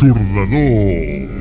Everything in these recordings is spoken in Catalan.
L'aixordador.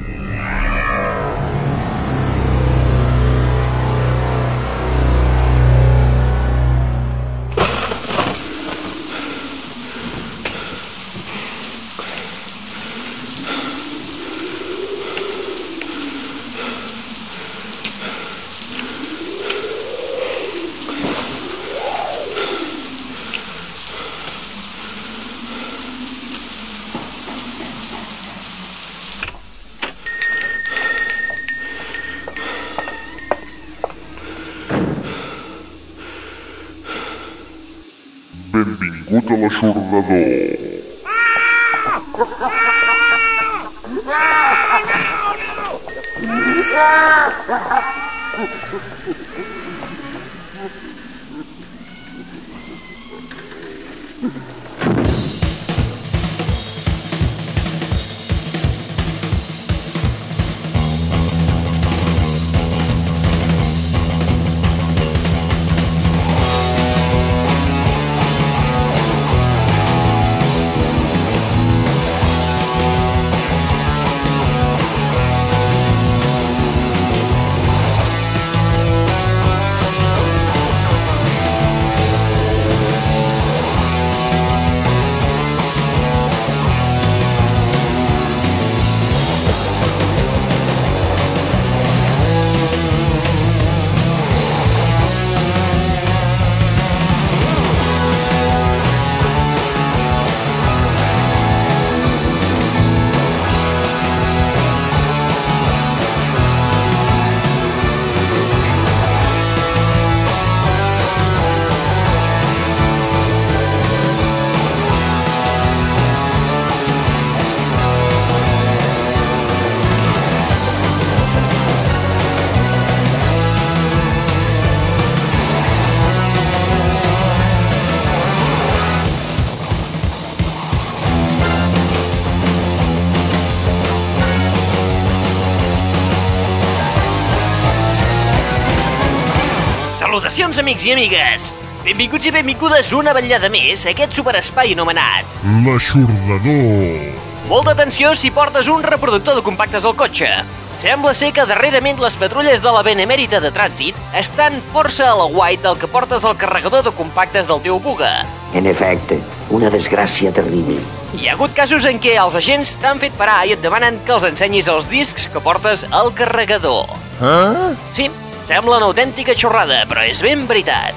Salutacions, amics i amigues! Benvinguts i benvingudes una vetllada més a aquest superespai anomenat. L'aixordador. Molta atenció si portes un reproductor de compactes al cotxe. Sembla ser que darrerament les patrulles de la Benemèrita de Trànsit estan força a la guait del que portes al carregador de compactes del teu buga. En efecte, una desgràcia terrible. Hi ha hagut casos en què els agents t'han fet parar i et demanen que els ensenyis els discs que portes al carregador. Ah? Sí, sembla una autèntica xorrada, però és ben veritat.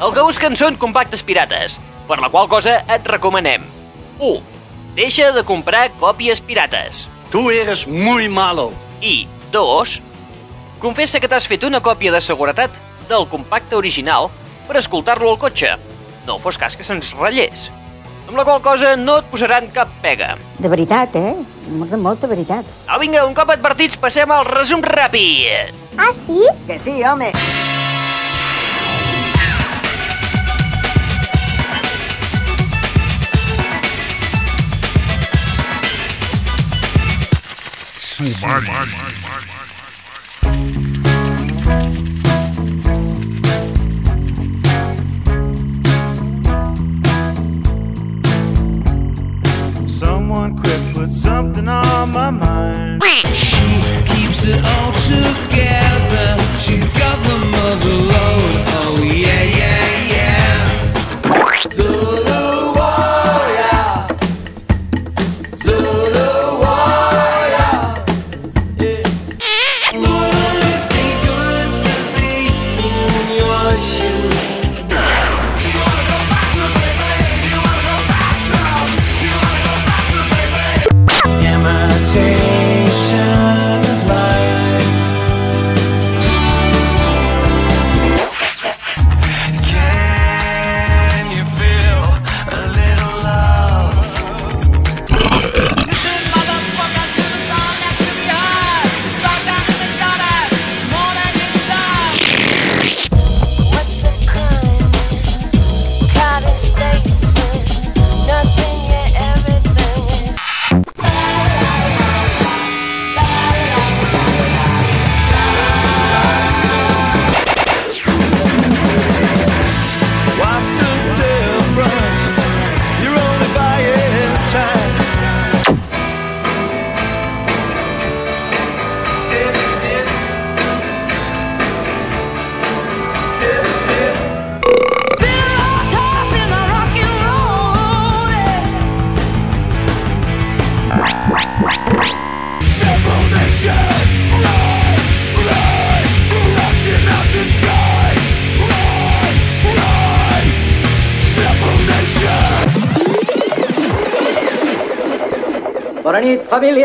El que busquen són compactes pirates, per la qual cosa et recomanem 1. Deixa de comprar còpies pirates. Tú eres muy malo. I 2. Confessa que t'has fet una còpia de seguretat del compacte original per escoltar-lo al cotxe. No fos cas que se'ns ratllés. Amb la qual cosa no et posaran cap pega. De veritat, eh? Molt de molta veritat. Au, vinga, un cop advertits, passem al resum ràpid. Ah, sí? Que sí, home. Sumari. Someone quick put something on my mind. She keeps it all together. She's got the mother load. Oh yeah, yeah, yeah. Zulu família!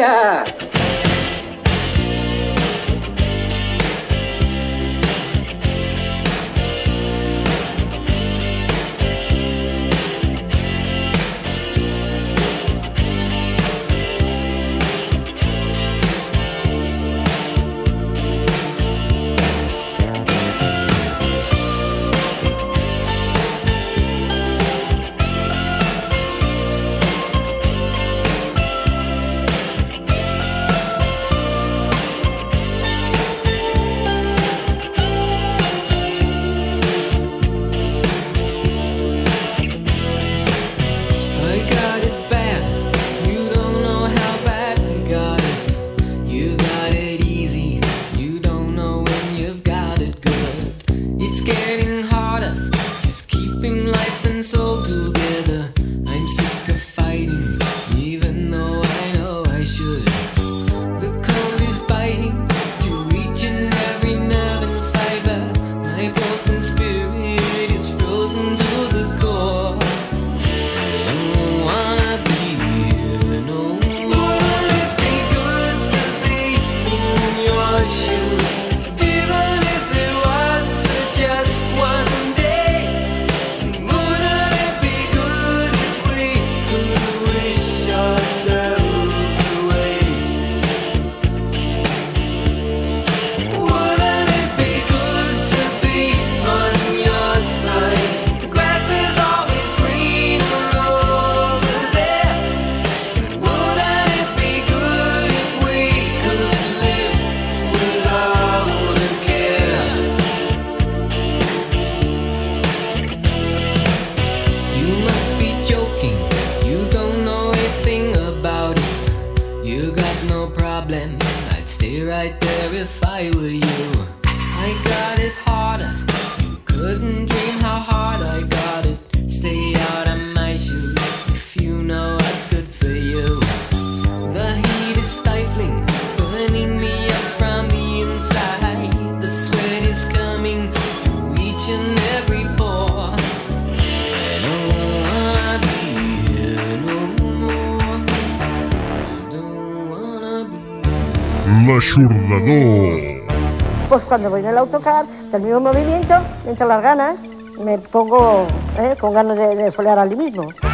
Ganas de, de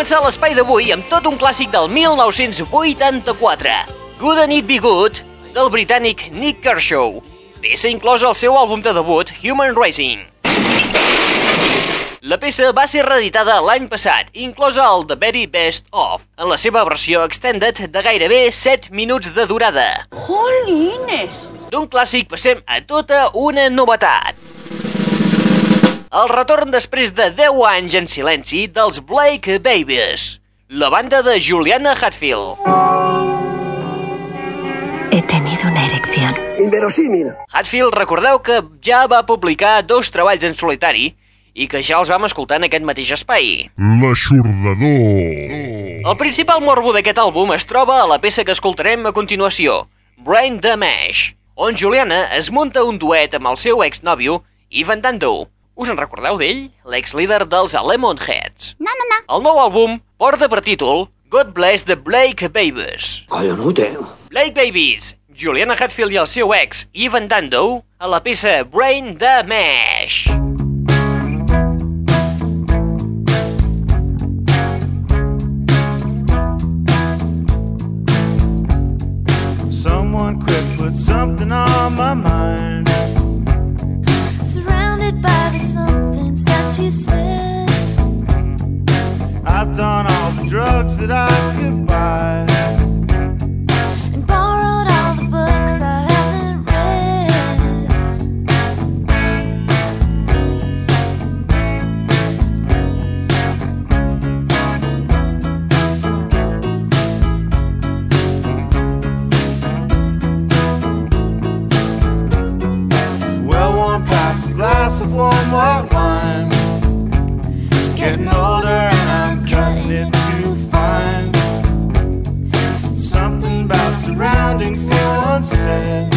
al començat l'espai d'avui amb tot un clàssic del 1984, Good and It Be Good, del britànic Nick Kershaw, peça inclosa al seu àlbum de debut Human Rising. La peça va ser reeditada l'any passat, inclosa el The Very Best Of, en la seva versió extended de gairebé 7 minuts de durada. ¡Jolines! D'un clàssic passem a tota una novetat. El retorn després de 10 anys en silenci dels Blake Babies, la banda de Juliana Hatfield. He tenido una erección. Inverosímil. Hatfield, recordeu que ja va publicar dos treballs en solitari i que ja els vam escoltar en aquest mateix espai. L'aixordador. El principal morbo d'aquest àlbum es troba a la peça que escoltarem a continuació, Brain Damage, on Juliana es munta un duet amb el seu exnòvio, Ivan Dando. Us en recordeu d'ell? L'ex-líder dels Lemonheads. No, no, no. El nou àlbum porta per títol God Bless the Blake Babies. Collonut, eh? Blake Babies, Juliana Hatfield i el seu ex, Ivan Dando, a la peça Brain Damage. Someone quick put something on my mind. You said. I've done all the drugs that I could buy. And borrowed all the books I haven't read. Well, one past a glass of warm white wine. surroundings to.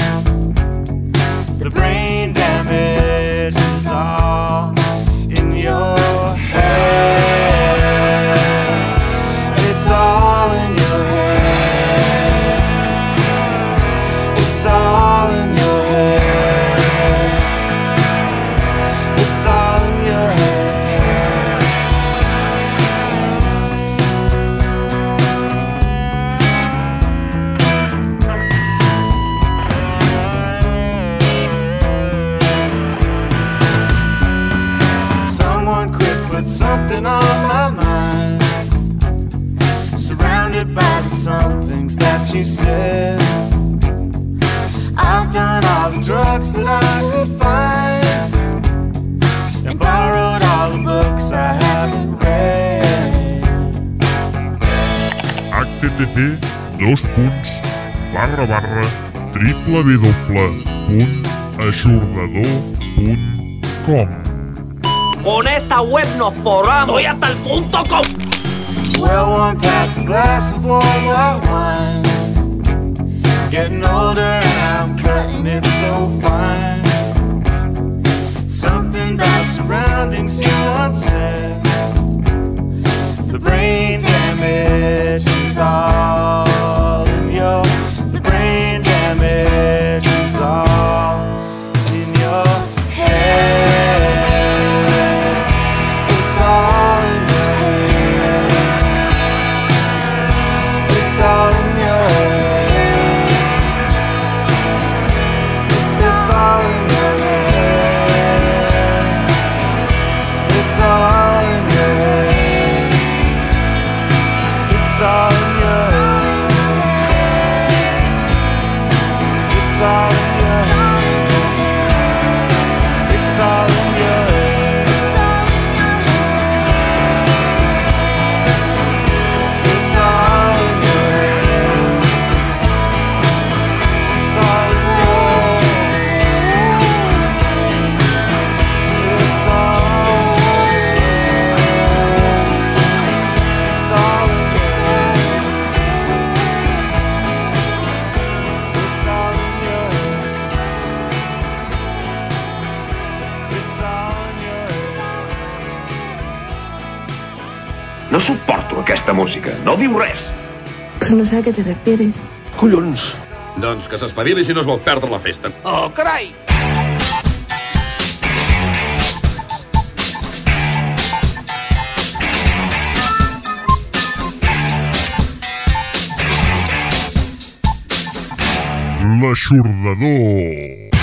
The brain down. www.aixordador.com Con esta web nos forramos. Estoy hasta el punto com. Well, one glass, a glass of warm white wine. Getting older and I'm cutting it so fine. Something about surroundings you once said. The brain damage is all in your. Damage is all No suporto aquesta música. No diu res. No sé a qué te refieres. Collons. Doncs que s'espavili si no es vol perdre la festa. Oh, carai. L'aixordador.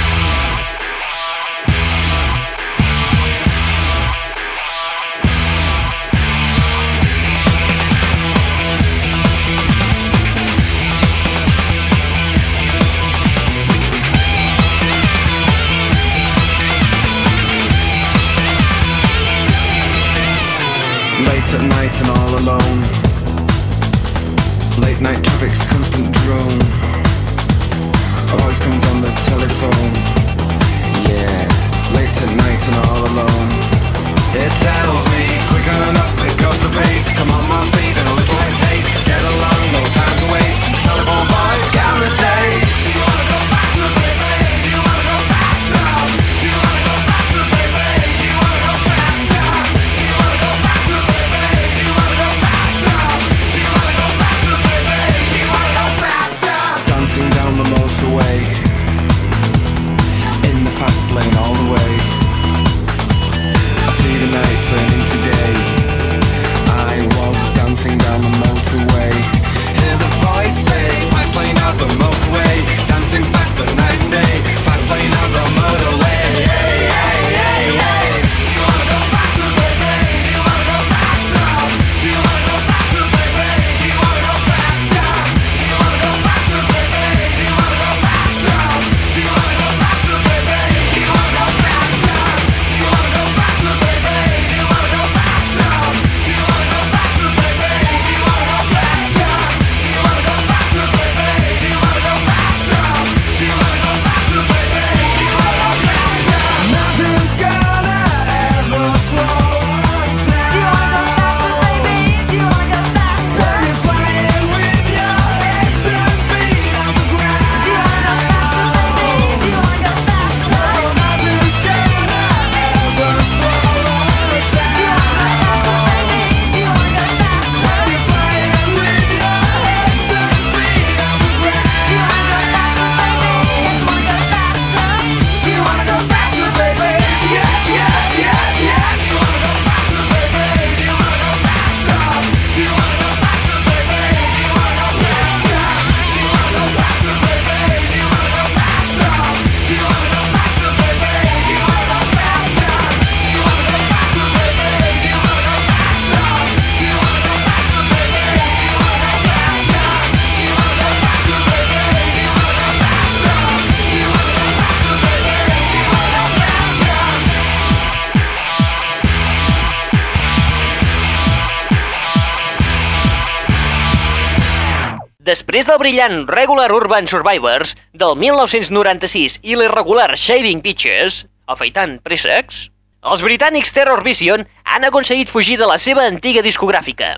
brillant Regular Urban Survivors del 1996 i l'irregular Shaving Pitches, afaitant préssecs, els britànics Terror Vision han aconseguit fugir de la seva antiga discogràfica.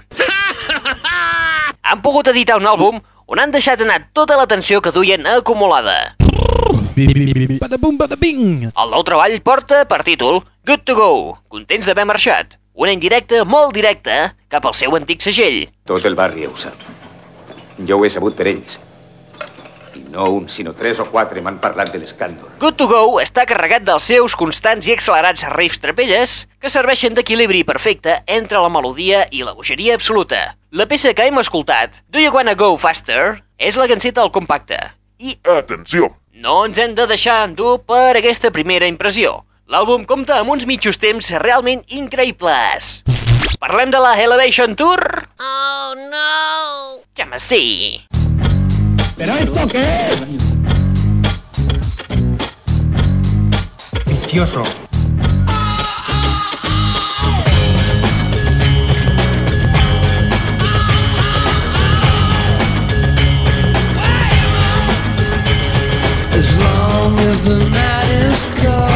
Han pogut editar un àlbum on han deixat anar tota la tensió que duien acumulada. El nou treball porta per títol Good to Go, contents d'haver marxat, una indirecta molt directa cap al seu antic segell. Tot el barri ho sap. Jo ho he sabut per ells. I no un, sinó tres o quatre m'han parlat de l'escàndol. Good to Go està carregat dels seus constants i accelerats riffs trapelles que serveixen d'equilibri perfecte entre la melodia i la bogeria absoluta. La peça que hem escoltat, Do You Wanna Go Faster, és la ganceta del compacte. I, atenció, no ens hem de deixar endur per aquesta primera impressió. L'àlbum compta amb uns mitjos temps realment increïbles. Parlem de la Elevation Tour? Oh, no! Chama, sí. ¿Pero esto qué es? Vicioso. As long as the night is cold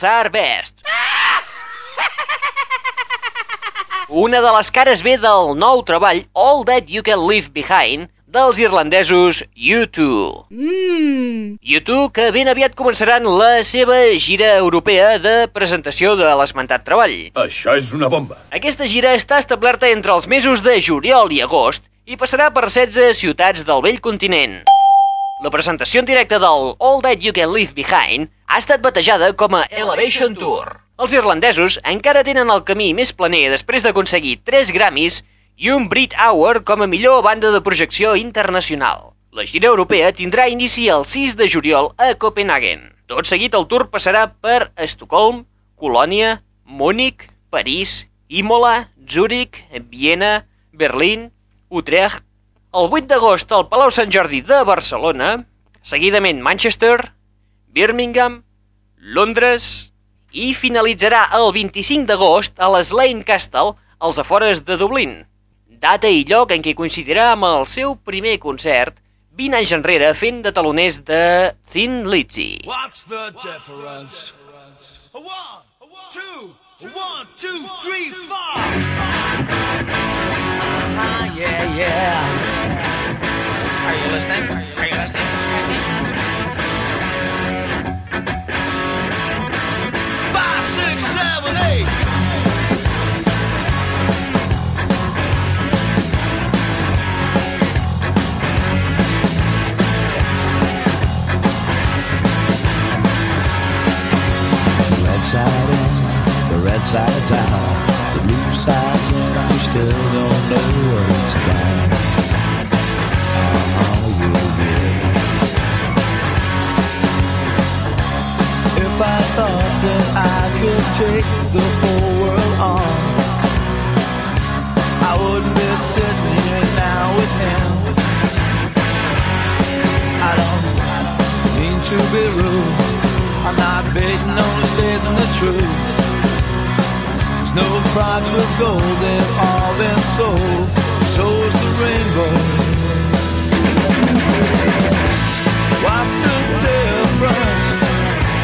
Girls Are Best. Una de les cares B del nou treball All That You Can Leave Behind dels irlandesos U2. Mmm. U2 que ben aviat començaran la seva gira europea de presentació de l'esmentat treball. Això és una bomba. Aquesta gira està establerta entre els mesos de juliol i agost i passarà per 16 ciutats del vell continent. La presentació en directe del All That You Can Leave Behind ha estat batejada com a Elevation Tour. Els irlandesos encara tenen el camí més planer després d'aconseguir 3 Grammys i un Brit Hour com a millor banda de projecció internacional. La gira europea tindrà inici el 6 de juliol a Copenhagen. Tot seguit el tour passarà per Estocolm, Colònia, Múnich, París, Imola, Zúrich, Viena, Berlín, Utrecht, el 8 d'agost al Palau Sant Jordi de Barcelona, seguidament Manchester, Birmingham, Londres i finalitzarà el 25 d'agost a l'Slane Castle, als afores de Dublín. Data i lloc en què coincidirà amb el seu primer concert 20 anys enrere fent de taloners de Thin Lizzy. What's the difference? A one, two, one, two, three, four. Ah, yeah, yeah. Are you listening? Are you listening? Five, six, seven, eight. The red side in, the red side's out. The No price for gold, they've all been sold. So's the rainbow. What's the difference?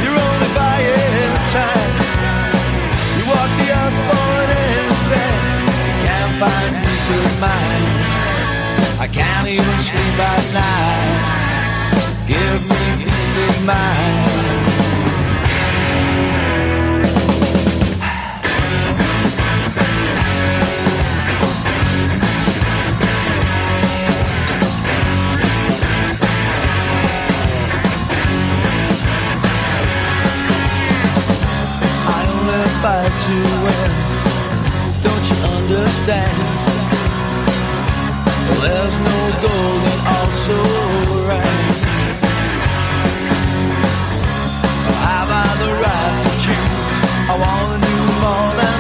You're only buying time. You walk the earth for an instant. You can't find peace of mind. I can't even sleep at night. Give me peace of mind. To. Don't you understand? There's no the right to? I want you more than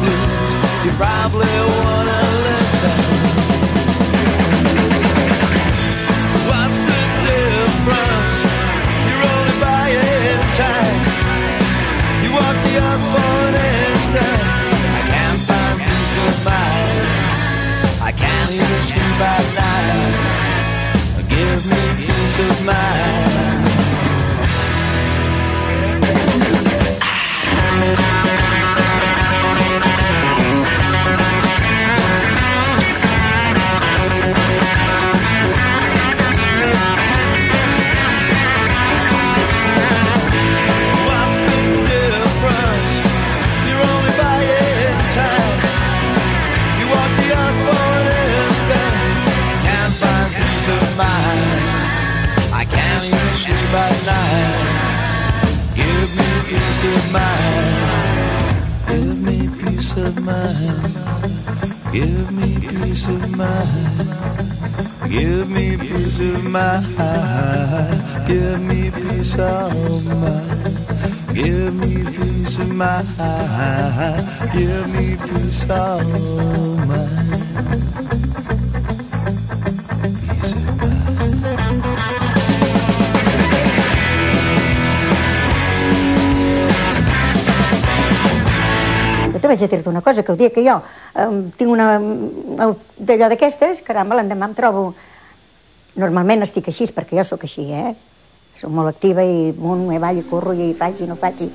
blues. You probably wanna me sleep at night. Give me peace of mind. Give me peace of mind. Give me peace of mind. Give me peace of mind. Give me peace of mind. Give me peace of mind. Give me peace of mind. Vaig a dir-te una cosa, que el dia que jo eh, tinc una d'allò d'aquestes, caramba, l'endemà em trobo... Normalment estic així, perquè jo sóc així, eh? Soc molt activa i munt, me ballo, corro i faig i no faig. I...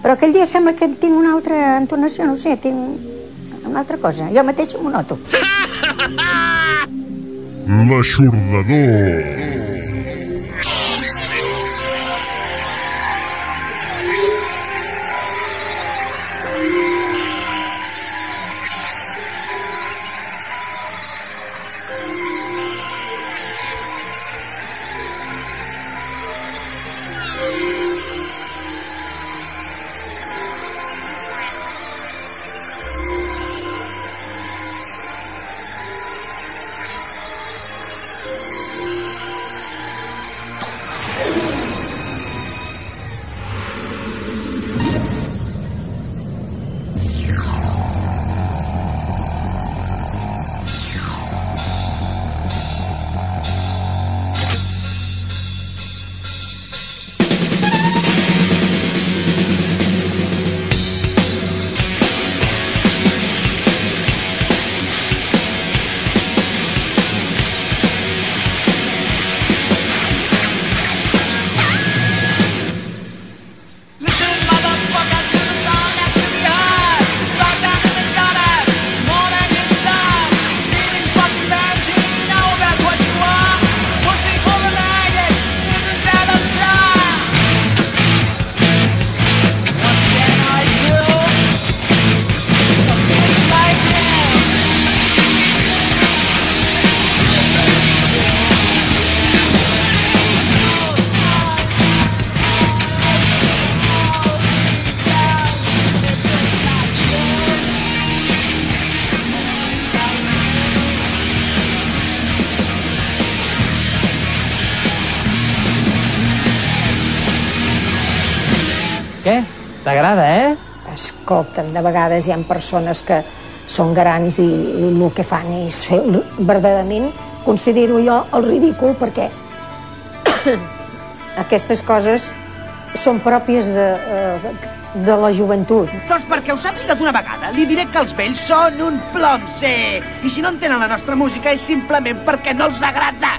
Però aquell dia sembla que tinc una altra entonació, no sé, tinc una altra cosa. Jo mateix m'ho noto. L'aixordador. Què? T'agrada, eh? Escolta'm, de vegades hi ha persones que són grans i, el que fan és fer verdaderament, considero jo el ridícul perquè aquestes coses són pròpies de, eh, de la joventut. Doncs perquè ho sàpiga d'una vegada, li diré que els vells són un plom, sí. I si no entenen la nostra música és simplement perquè no els agrada.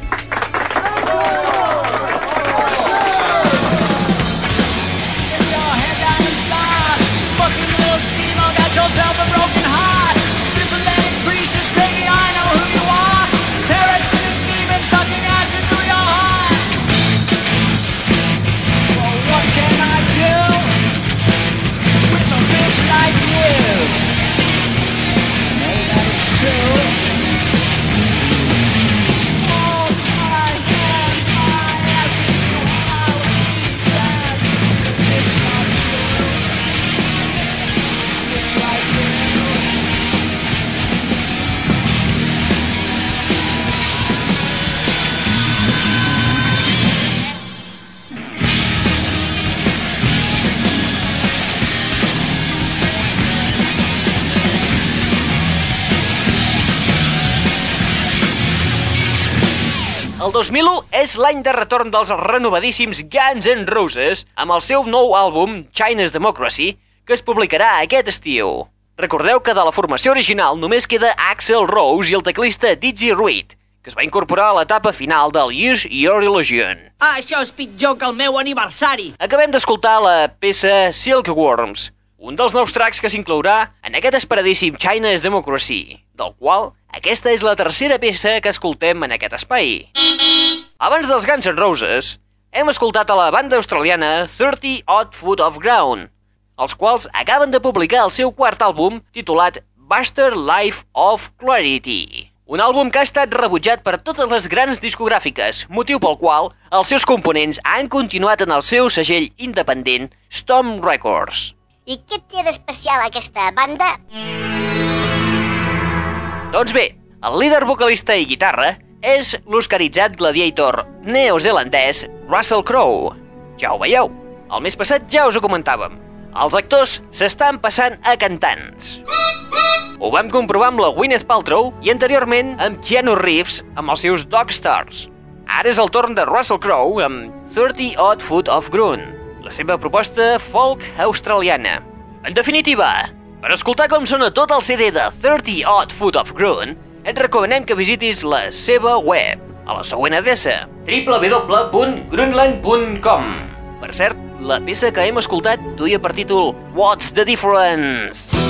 to El 2001 és l'any de retorn dels renovadíssims Guns N' Roses amb el seu nou àlbum China's Democracy, que es publicarà aquest estiu. Recordeu que de la formació original només queda Axel Rose i el teclista Digi Ruiz, que es va incorporar a l'etapa final del Use Your Illusion. Ah, això és pitjor que el meu aniversari. Acabem d'escoltar la peça Silkworms, un dels nous tracks que s'inclourà en aquest esperadíssim China's Democracy, del qual aquesta és la tercera peça que escoltem en aquest espai. Abans dels Guns N' Roses, hem escoltat a la banda australiana 30 Odd Foot of Ground, els quals acaben de publicar el seu quart àlbum titulat Buster Life of Clarity. Un àlbum que ha estat rebutjat per totes les grans discogràfiques, motiu pel qual els seus components han continuat en el seu segell independent Storm Records. I què té d'especial aquesta banda? Doncs bé, el líder vocalista i guitarra és l'oscaritzat gladiator neozelandès Russell Crowe. Ja ho veieu, el mes passat ja us ho comentàvem. Els actors s'estan passant a cantants. Ho vam comprovar amb la Gwyneth Paltrow i anteriorment amb Keanu Reeves amb els seus Dog Stars. Ara és el torn de Russell Crowe amb 30 Odd Foot of Groon, la seva proposta folk australiana. En definitiva, per escoltar com sona tot el CD de 30 Odd Foot of Groon, et recomanem que visitis la seva web a la següent adreça www.grunland.com Per cert, la peça que hem escoltat duia per títol What's the Difference?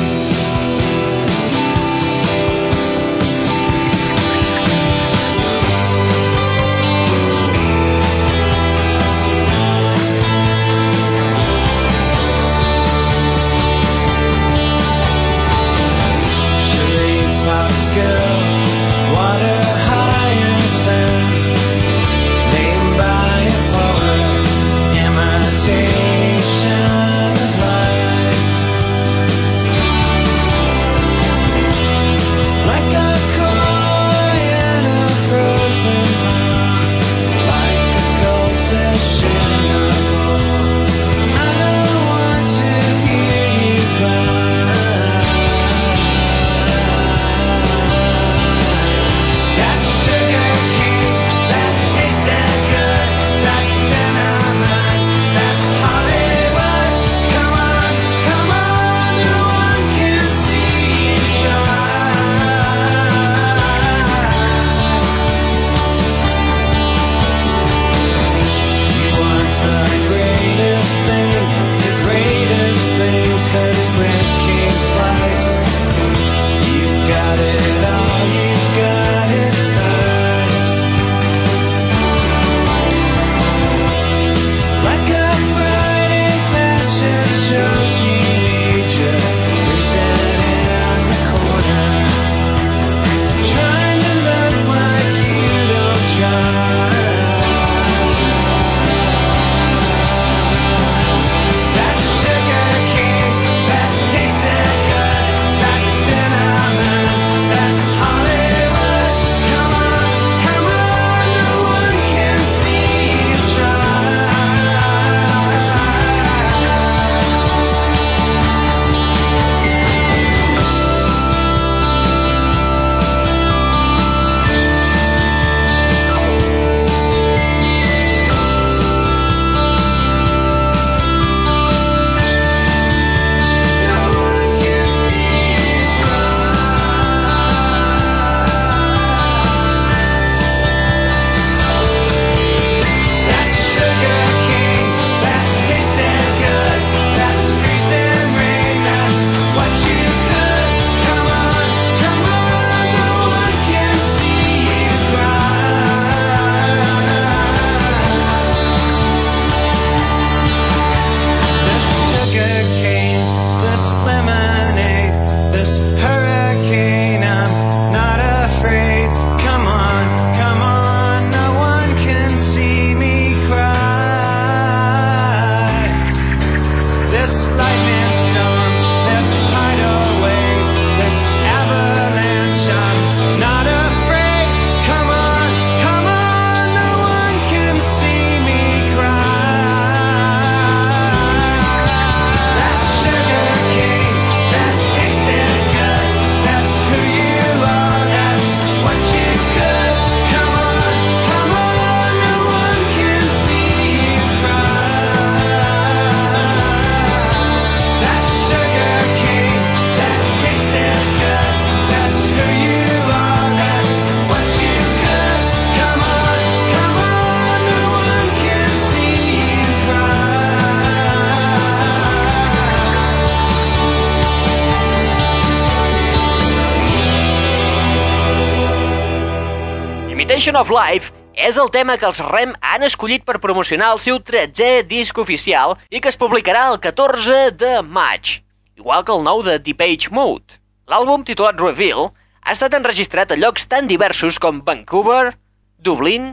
Life és el tema que els REM han escollit per promocionar el seu 13è disc oficial i que es publicarà el 14 de maig, igual que el nou de Deep Age Mode. L'àlbum, titulat Reveal, ha estat enregistrat a llocs tan diversos com Vancouver, Dublín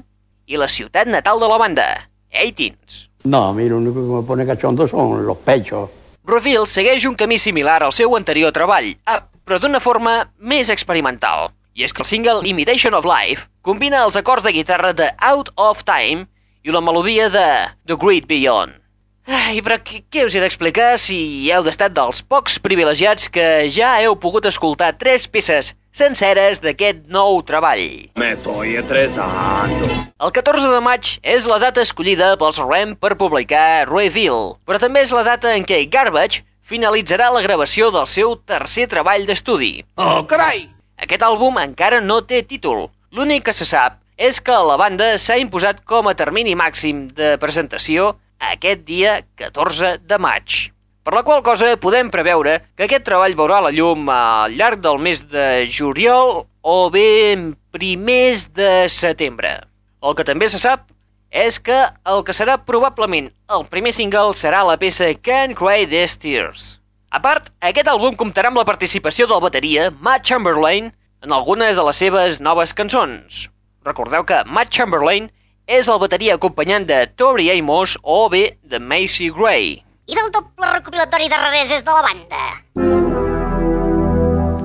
i la ciutat natal de la banda, Athens. No, a mí lo único que me pone cachondo son los pechos. Reveal segueix un camí similar al seu anterior treball, ah, però d'una forma més experimental. I és que el single Imitation of Life combina els acords de guitarra de Out of Time i la melodia de The Great Beyond. Ai, però què, què us he d'explicar si heu d'estat dels pocs privilegiats que ja heu pogut escoltar tres peces senceres d'aquest nou treball? Me estoy estresando. El 14 de maig és la data escollida pels REM per publicar Reveal, però també és la data en què Garbage finalitzarà la gravació del seu tercer treball d'estudi. Oh, carai! Aquest àlbum encara no té títol. L'únic que se sap és que la banda s'ha imposat com a termini màxim de presentació aquest dia 14 de maig. Per la qual cosa podem preveure que aquest treball veurà la llum al llarg del mes de juliol o bé primers de setembre. El que també se sap és que el que serà probablement el primer single serà la peça Can't Cry These Tears. A part, aquest àlbum comptarà amb la participació del bateria Matt Chamberlain en algunes de les seves noves cançons. Recordeu que Matt Chamberlain és el bateria acompanyant de Tori Amos o bé de Macy Gray. I del doble recopilatori de rareses de la banda.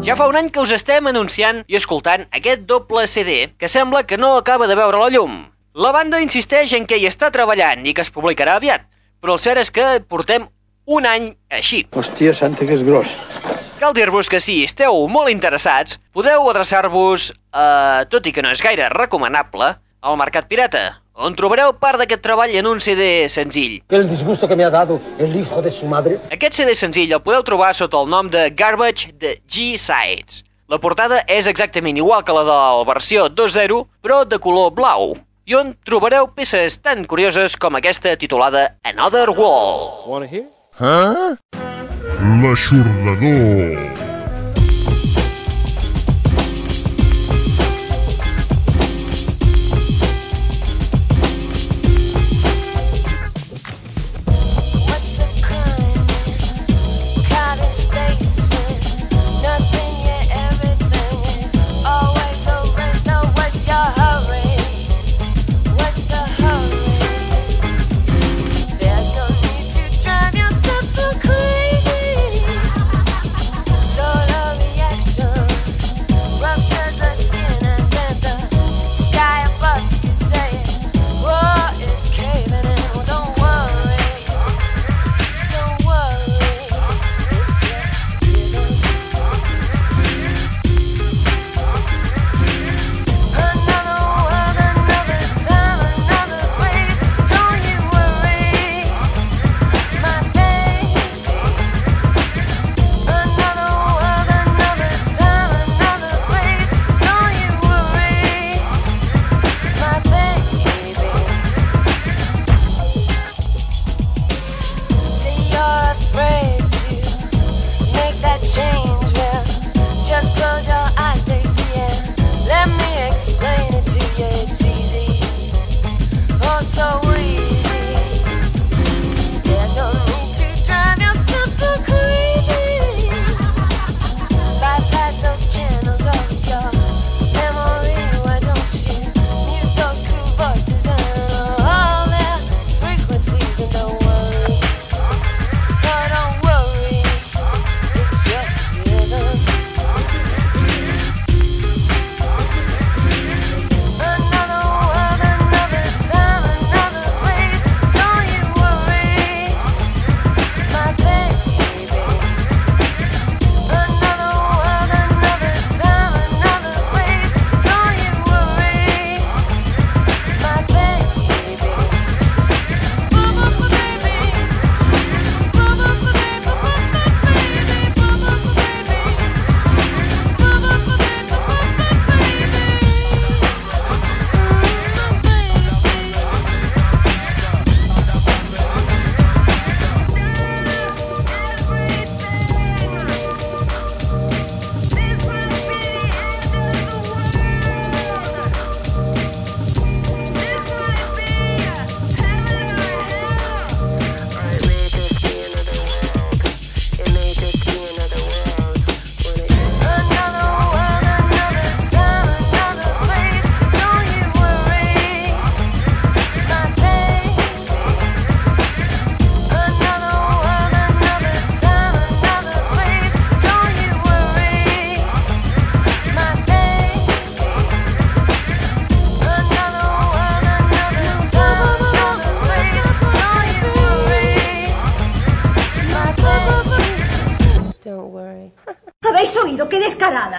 Ja fa un any que us estem anunciant i escoltant aquest doble CD que sembla que no acaba de veure la llum. La banda insisteix en què hi està treballant i que es publicarà aviat, però el cert és que portem un any així. Hòstia, santa, que és gros. Cal dir-vos que si esteu molt interessats, podeu adreçar-vos, eh, tot i que no és gaire recomanable, al Mercat Pirata, on trobareu part d'aquest treball en un CD senzill. El disgusto que me ha dado el hijo de su madre. Aquest CD senzill el podeu trobar sota el nom de Garbage de G-Sides. La portada és exactament igual que la de la versió 2.0, però de color blau, i on trobareu peces tan curioses com aquesta titulada Another Wall. Wanna hear? Huh? L'aixordador.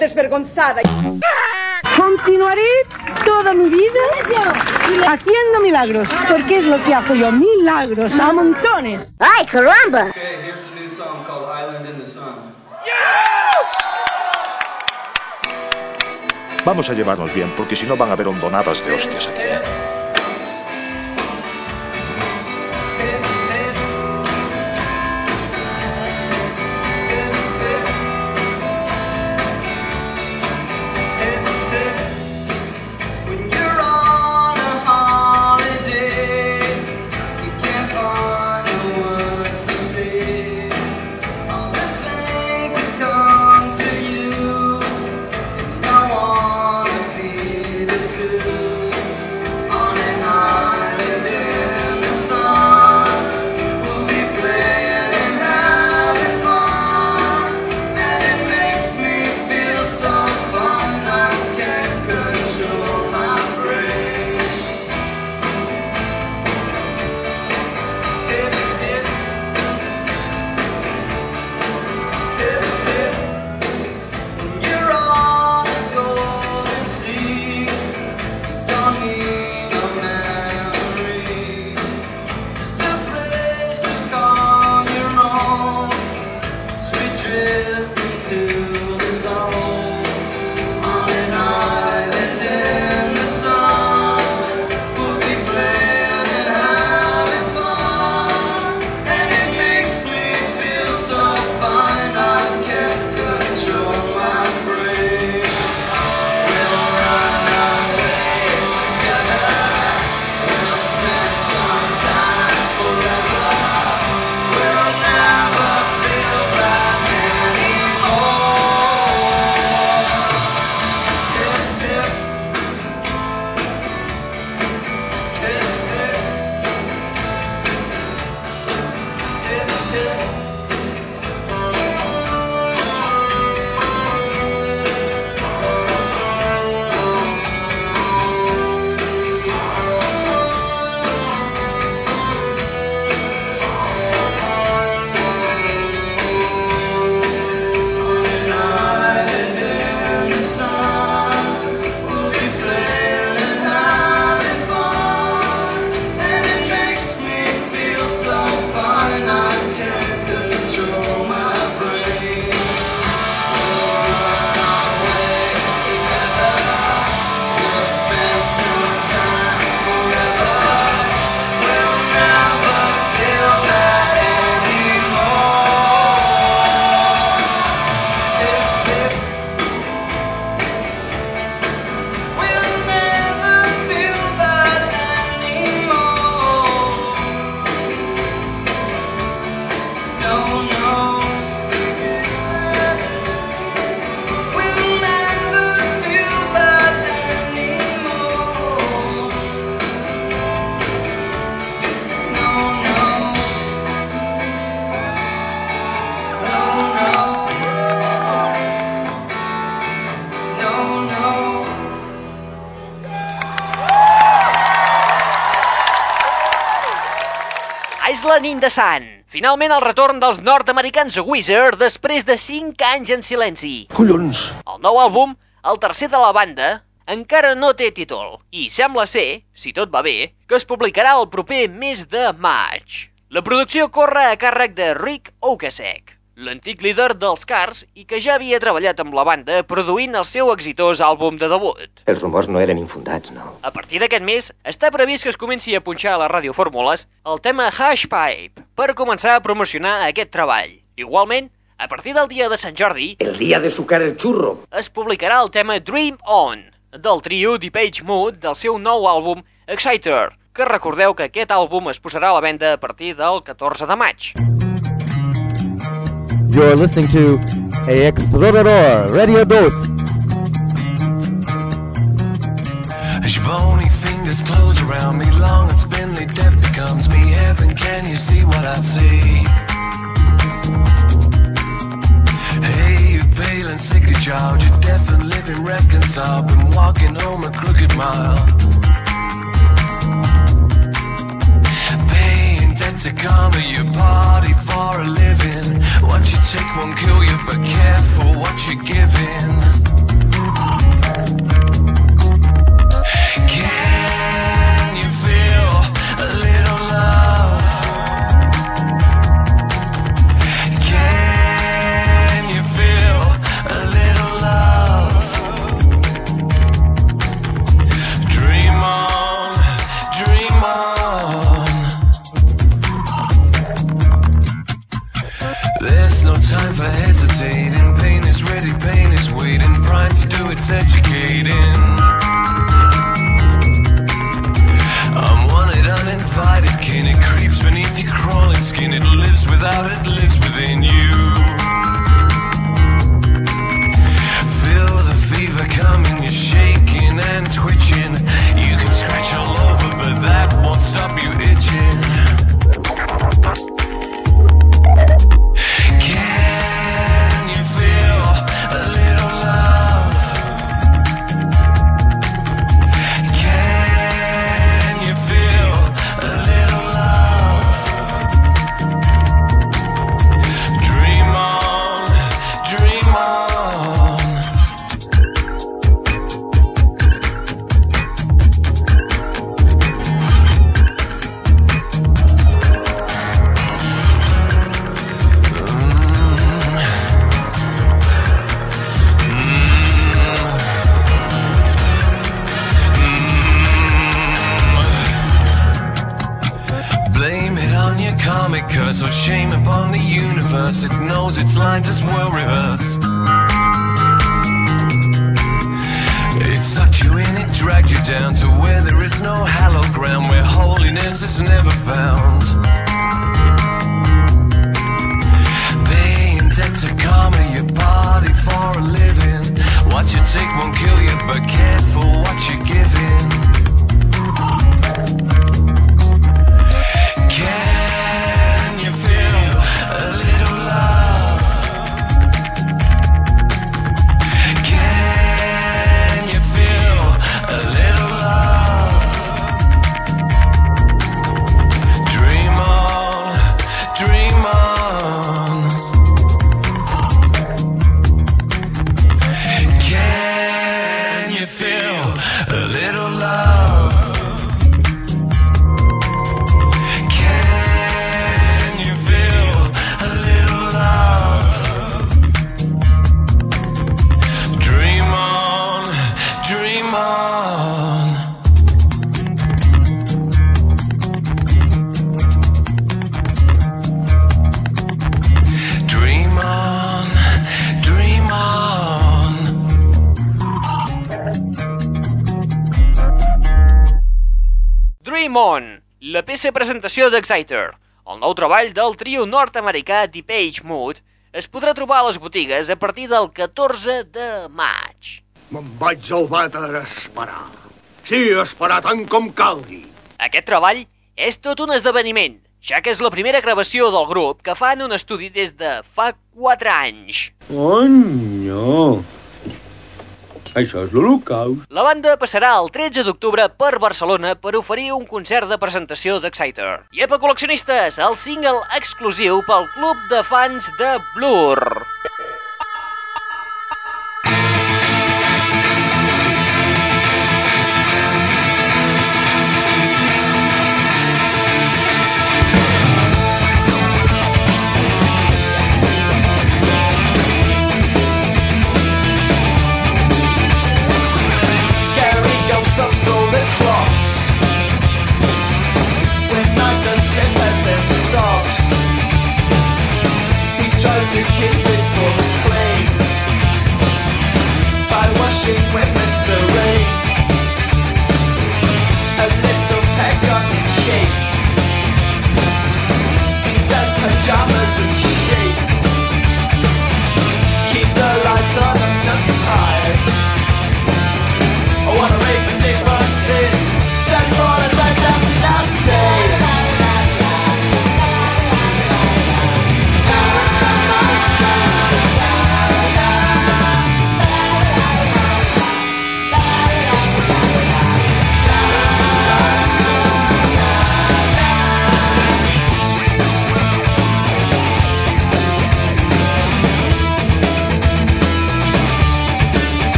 Desvergonzada. Continuaré toda mi vida haciendo milagros, porque es lo que hago yo, milagros a montones. ¡Ay, caramba! Okay, here's a new song called Island in the Sun. Vamos a llevarnos bien, porque si no van a haber hondonadas de hostias aquí. Island in the Sun. Finalment el retorn dels nord-americans Wizard després de 5 anys en silenci. Collons! El nou àlbum, el tercer de la banda, encara no té títol i sembla ser, si tot va bé, que es publicarà el proper mes de maig. La producció corre a càrrec de Rick Ocasek, l'antic líder dels Cars i que ja havia treballat amb la banda produint el seu exitós àlbum de debut. Els rumors no eren infundats, no? A partir d'aquest mes, està previst que es comenci a punxar a les radiofórmules el tema Hash Pipe per començar a promocionar aquest treball. Igualment, a partir del dia de Sant Jordi, El día de sucar el churro. es publicarà el tema Dream On, del trio Depeche Mode del seu nou àlbum Exciter, que recordeu que aquest àlbum es posarà a la venda a partir del 14 de maig. You're listening to Explorador Radio 2. As your bony fingers close around me, long and spindly, death becomes me. Heaven, can you see what I see? Hey, you pale and sickly child, you're deaf and living reconciled, been walking home a crooked mile. to come to your party for a living. What you take won't kill you, but careful what you're giving. answers never found. presentació d'Exciter, el nou treball del trio nord-americà The Page Mood, es podrà trobar a les botigues a partir del 14 de maig. Me'n vaig al vàter a esperar. Sí, esperar tant com calgui. Aquest treball és tot un esdeveniment, ja que és la primera gravació del grup que fan un estudi des de fa 4 anys. Oh, no! Això és l'Holocaust. La banda passarà el 13 d'octubre per Barcelona per oferir un concert de presentació d'Exciter. I epa col·leccionistes, el single exclusiu pel club de fans de Blur.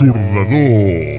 Benvinguts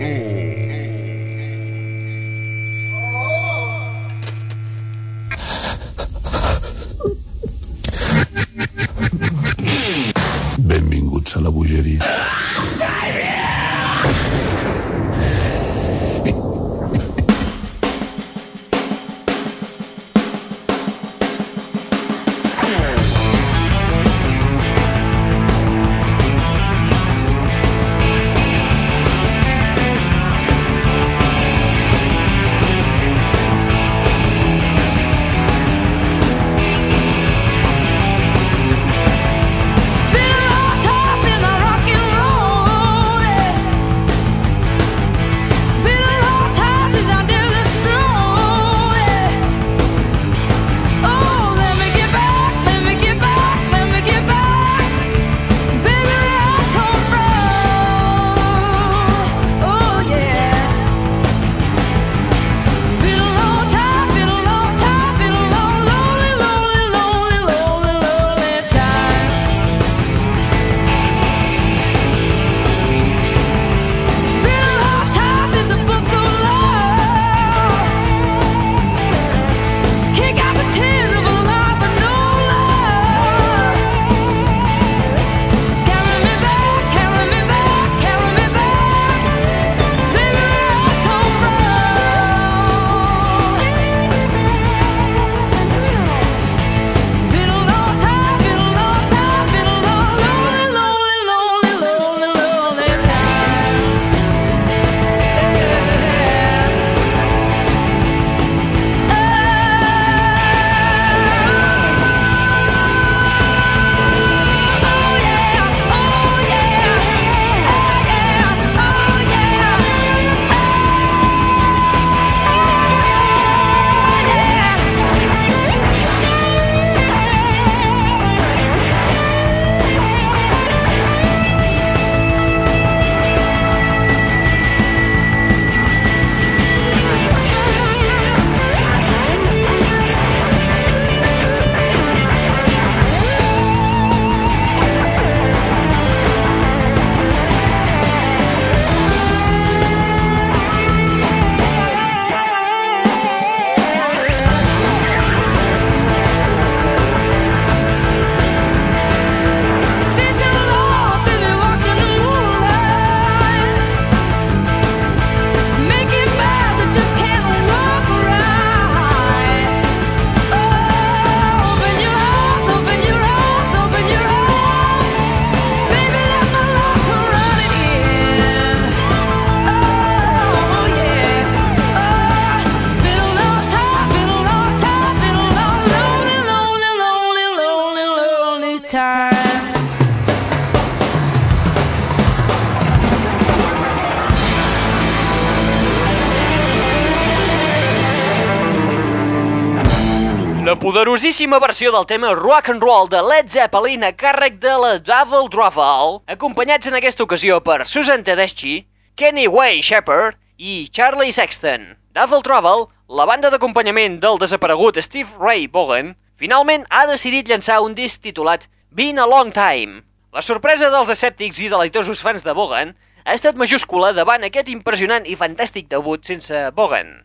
La poderosíssima versió del tema Rock and Roll de Led Zeppelin a càrrec de la Double Dravel, acompanyats en aquesta ocasió per Susan Tedeschi, Kenny Wayne Shepherd i Charlie Sexton. Double Trouble, la banda d'acompanyament del desaparegut Steve Ray Vaughan, finalment ha decidit llançar un disc titulat Been a Long Time. La sorpresa dels escèptics i deleitosos fans de Vaughan ha estat majúscula davant aquest impressionant i fantàstic debut sense Vaughan.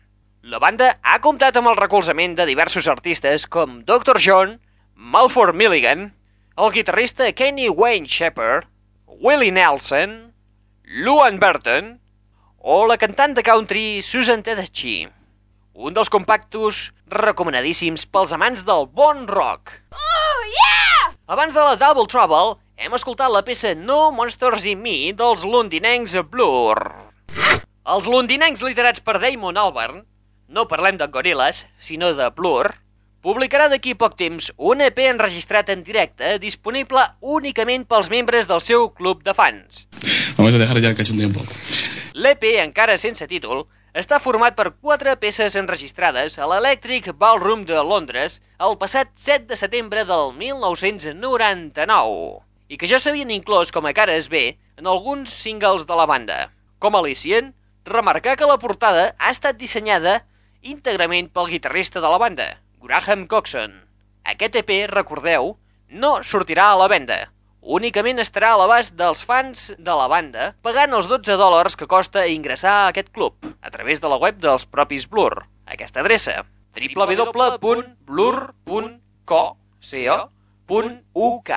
La banda ha comptat amb el recolzament de diversos artistes com Dr. John, Malford Milligan, el guitarrista Kenny Wayne Shepherd, Willie Nelson, Luan Burton o la cantant de country Susan Tedeschi. Un dels compactos recomanadíssims pels amants del bon rock. Oh, yeah! Abans de la Double Trouble, hem escoltat la peça No Monsters in Me dels londinencs Blur. Els londinencs liderats per Damon Albarn, no parlem de Gorillaz, sinó de Blur, publicarà d'aquí poc temps un EP enregistrat en directe disponible únicament pels membres del seu club de fans. Vamos a dejar ya el cachondeo un poco. L'EP, encara sense títol, està format per quatre peces enregistrades a l'Electric Ballroom de Londres el passat 7 de setembre del 1999 i que ja s'havien inclòs com a cares B en alguns singles de la banda. Com a al·licient, remarcar que la portada ha estat dissenyada íntegrament pel guitarrista de la banda, Graham Coxon. Aquest EP, recordeu, no sortirà a la venda. únicament estarà a l'abast dels fans de la banda pagant els 12 dòlars que costa ingressar a aquest club a través de la web dels propis Blur. Aquesta adreça www.blur.co.uk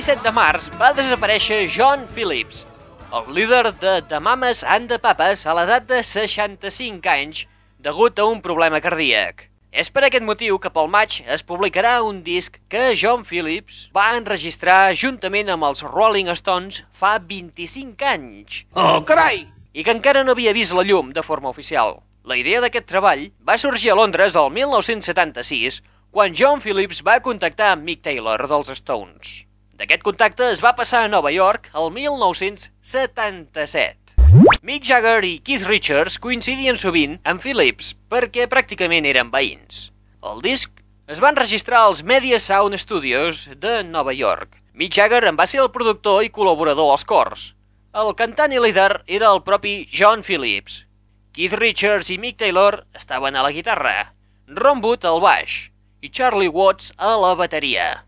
17 de març va desaparèixer John Phillips, el líder de The Mamas and the Papas a l'edat de 65 anys degut a un problema cardíac. És per aquest motiu que pel maig es publicarà un disc que John Phillips va enregistrar juntament amb els Rolling Stones fa 25 anys. Oh, carai! I que encara no havia vist la llum de forma oficial. La idea d'aquest treball va sorgir a Londres el 1976 quan John Phillips va contactar amb Mick Taylor dels Stones. D'aquest contacte es va passar a Nova York el 1977. Mick Jagger i Keith Richards coincidien sovint amb Phillips perquè pràcticament eren veïns. El disc es va enregistrar als Media Sound Studios de Nova York. Mick Jagger en va ser el productor i col·laborador als cors. El cantant i líder era el propi John Phillips. Keith Richards i Mick Taylor estaven a la guitarra, Ron Wood al baix i Charlie Watts a la bateria.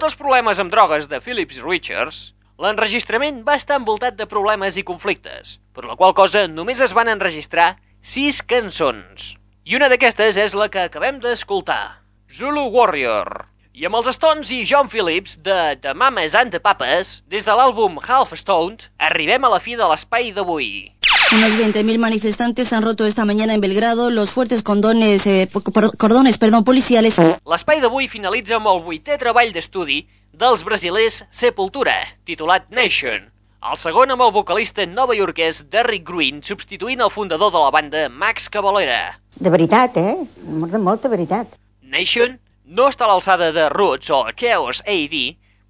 Degut als problemes amb drogues de Phillips i Richards, l'enregistrament va estar envoltat de problemes i conflictes, per la qual cosa només es van enregistrar sis cançons. I una d'aquestes és la que acabem d'escoltar, Zulu Warrior. I amb els Stones i John Phillips de The Mamas and the Papas, des de l'àlbum Half Stoned, arribem a la fi de l'espai d'avui. Unos 20.000 manifestantes han roto esta mañana en Belgrado los fuertes condones, eh, cordones perdón, policiales. L'espai d'avui finalitza amb el vuitè treball d'estudi dels brasilers Sepultura, titulat Nation. El segon amb el vocalista novaiorquès Derrick Green, substituint el fundador de la banda, Max Cavalera. De veritat, eh? De molta veritat. Nation no està a l'alçada de Roots o Chaos AD,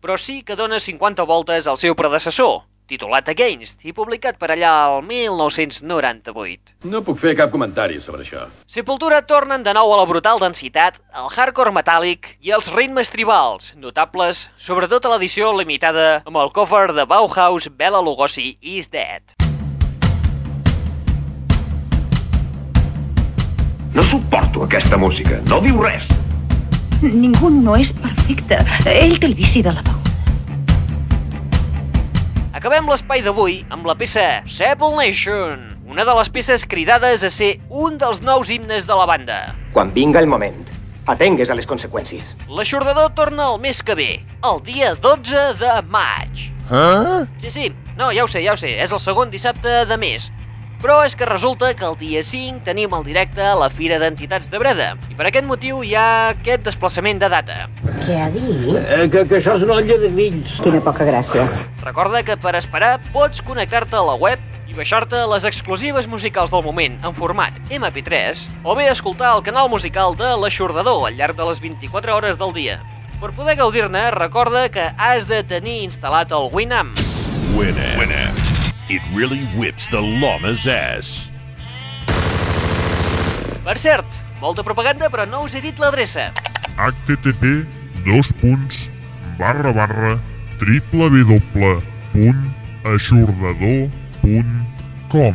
però sí que dona 50 voltes al seu predecessor, titulat Against i publicat per allà al 1998. No puc fer cap comentari sobre això. Sepultura tornen de nou a la brutal densitat, el hardcore metàl·lic i els ritmes tribals, notables sobretot a l'edició limitada amb el cover de Bauhaus Bela Lugosi Is Dead. No suporto aquesta música. No diu res. Ningú no és perfecte. Ell té el vici de la veu. Acabem l'espai d'avui amb la peça Sepul Nation, una de les peces cridades a ser un dels nous himnes de la banda. Quan vinga el moment, atengues a les conseqüències. L'aixordador torna el mes que ve, el dia 12 de maig. Ah? Sí, sí, no, ja ho sé, ja ho sé, és el segon dissabte de mes. Però és que resulta que el dia 5 tenim el directe a la Fira d'Entitats de Breda. I per aquest motiu hi ha aquest desplaçament de data. Què ha dit? Eh, que, que això és una olla de mills. Quina poca gràcia. Recorda que per esperar pots connectar-te a la web i baixar-te les exclusives musicals del moment en format MP3 o bé escoltar el canal musical de l'Aixordador al llarg de les 24 hores del dia. Per poder gaudir-ne, recorda que has de tenir instal·lat el Winamp. Winamp. Winamp. It really whips the llama's ass. Per cert, molta propaganda, però no us he dit l'adreça. http dos punts barra barra www.aixordador.com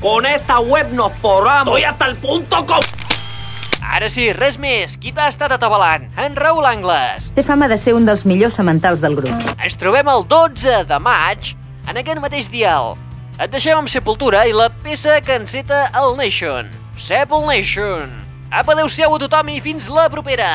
Con esta web nos forramos. Estoy hasta el punto com. Ara sí, res més. Qui t'ha estat atabalant? En Raül Angles. Té fama de ser un dels millors sementals del grup. Ens trobem el 12 de maig en aquest mateix dial. Et deixem amb Sepultura i la peça que enceta el Nation. Sepul Nation. Apa, adeu-siau a tothom i fins la propera.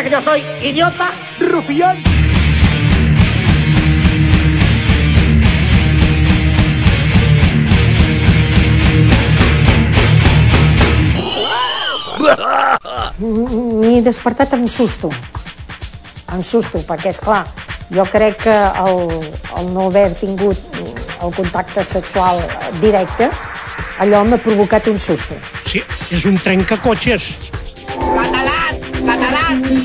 ¿Usted se cree que yo soy idiota? ¡Rufián! M'he despertat amb susto. Amb susto, perquè, és clar, jo crec que el, el no haver tingut el contacte sexual directe, allò m'ha provocat un susto. Sí, és un trencacotxes.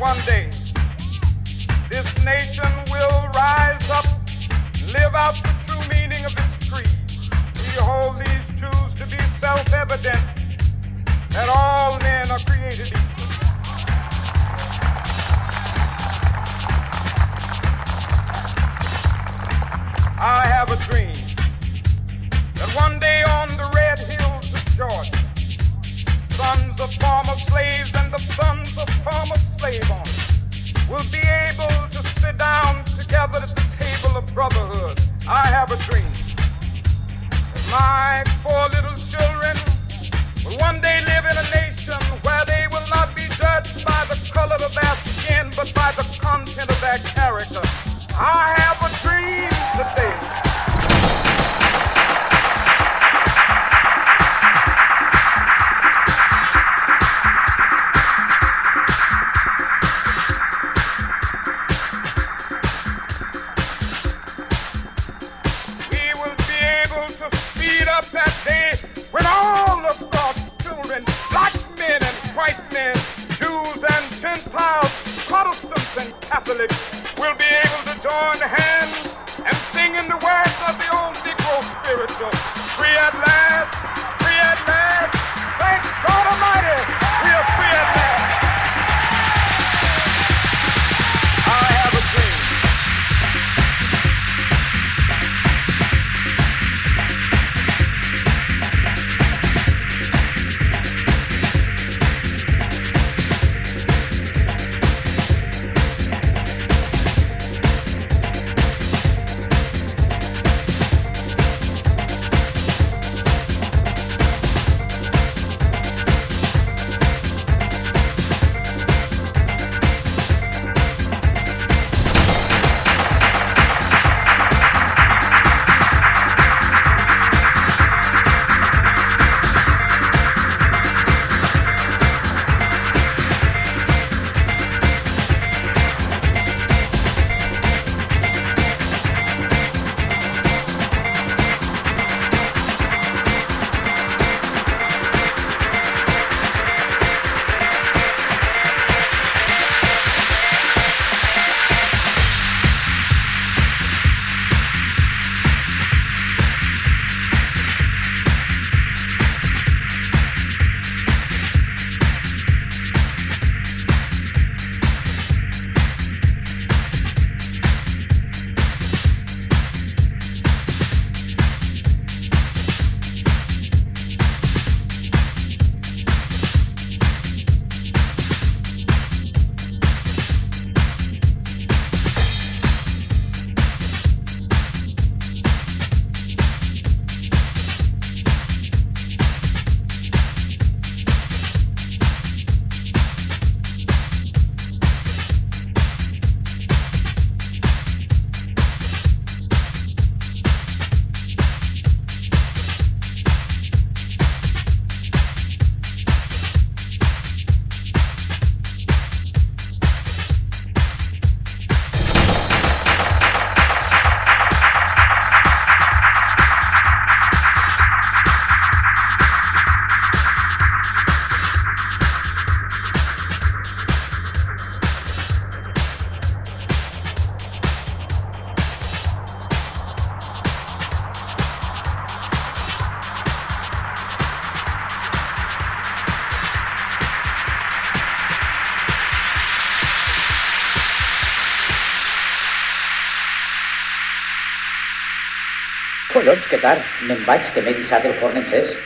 One day this nation will rise up live out the true meaning of its creed. We hold these truths to be self-evident that all men are created equal. I have a dream that one day on the red hills of Georgia, sons of former slaves and the sons of former slave owners will be able to sit down together at the table of brotherhood. I have a dream my four little children will one day live in a nation where they will not be judged by the color of their skin, but by the content of their character. I have a dream today. Collons, que tard. Me'n vaig, que m'he guissat el forn encès.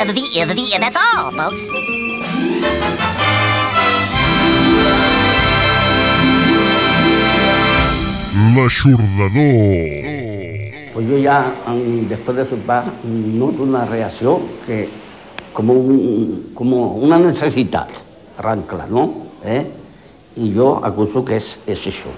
The, the, the, that's all, folks. L'aixordador. Pues yo ya, después de sopar, mm, noto una reacción que, como, como una necesidad, arranca, ¿no? ¿Eh? Y yo acuso que es, es eso.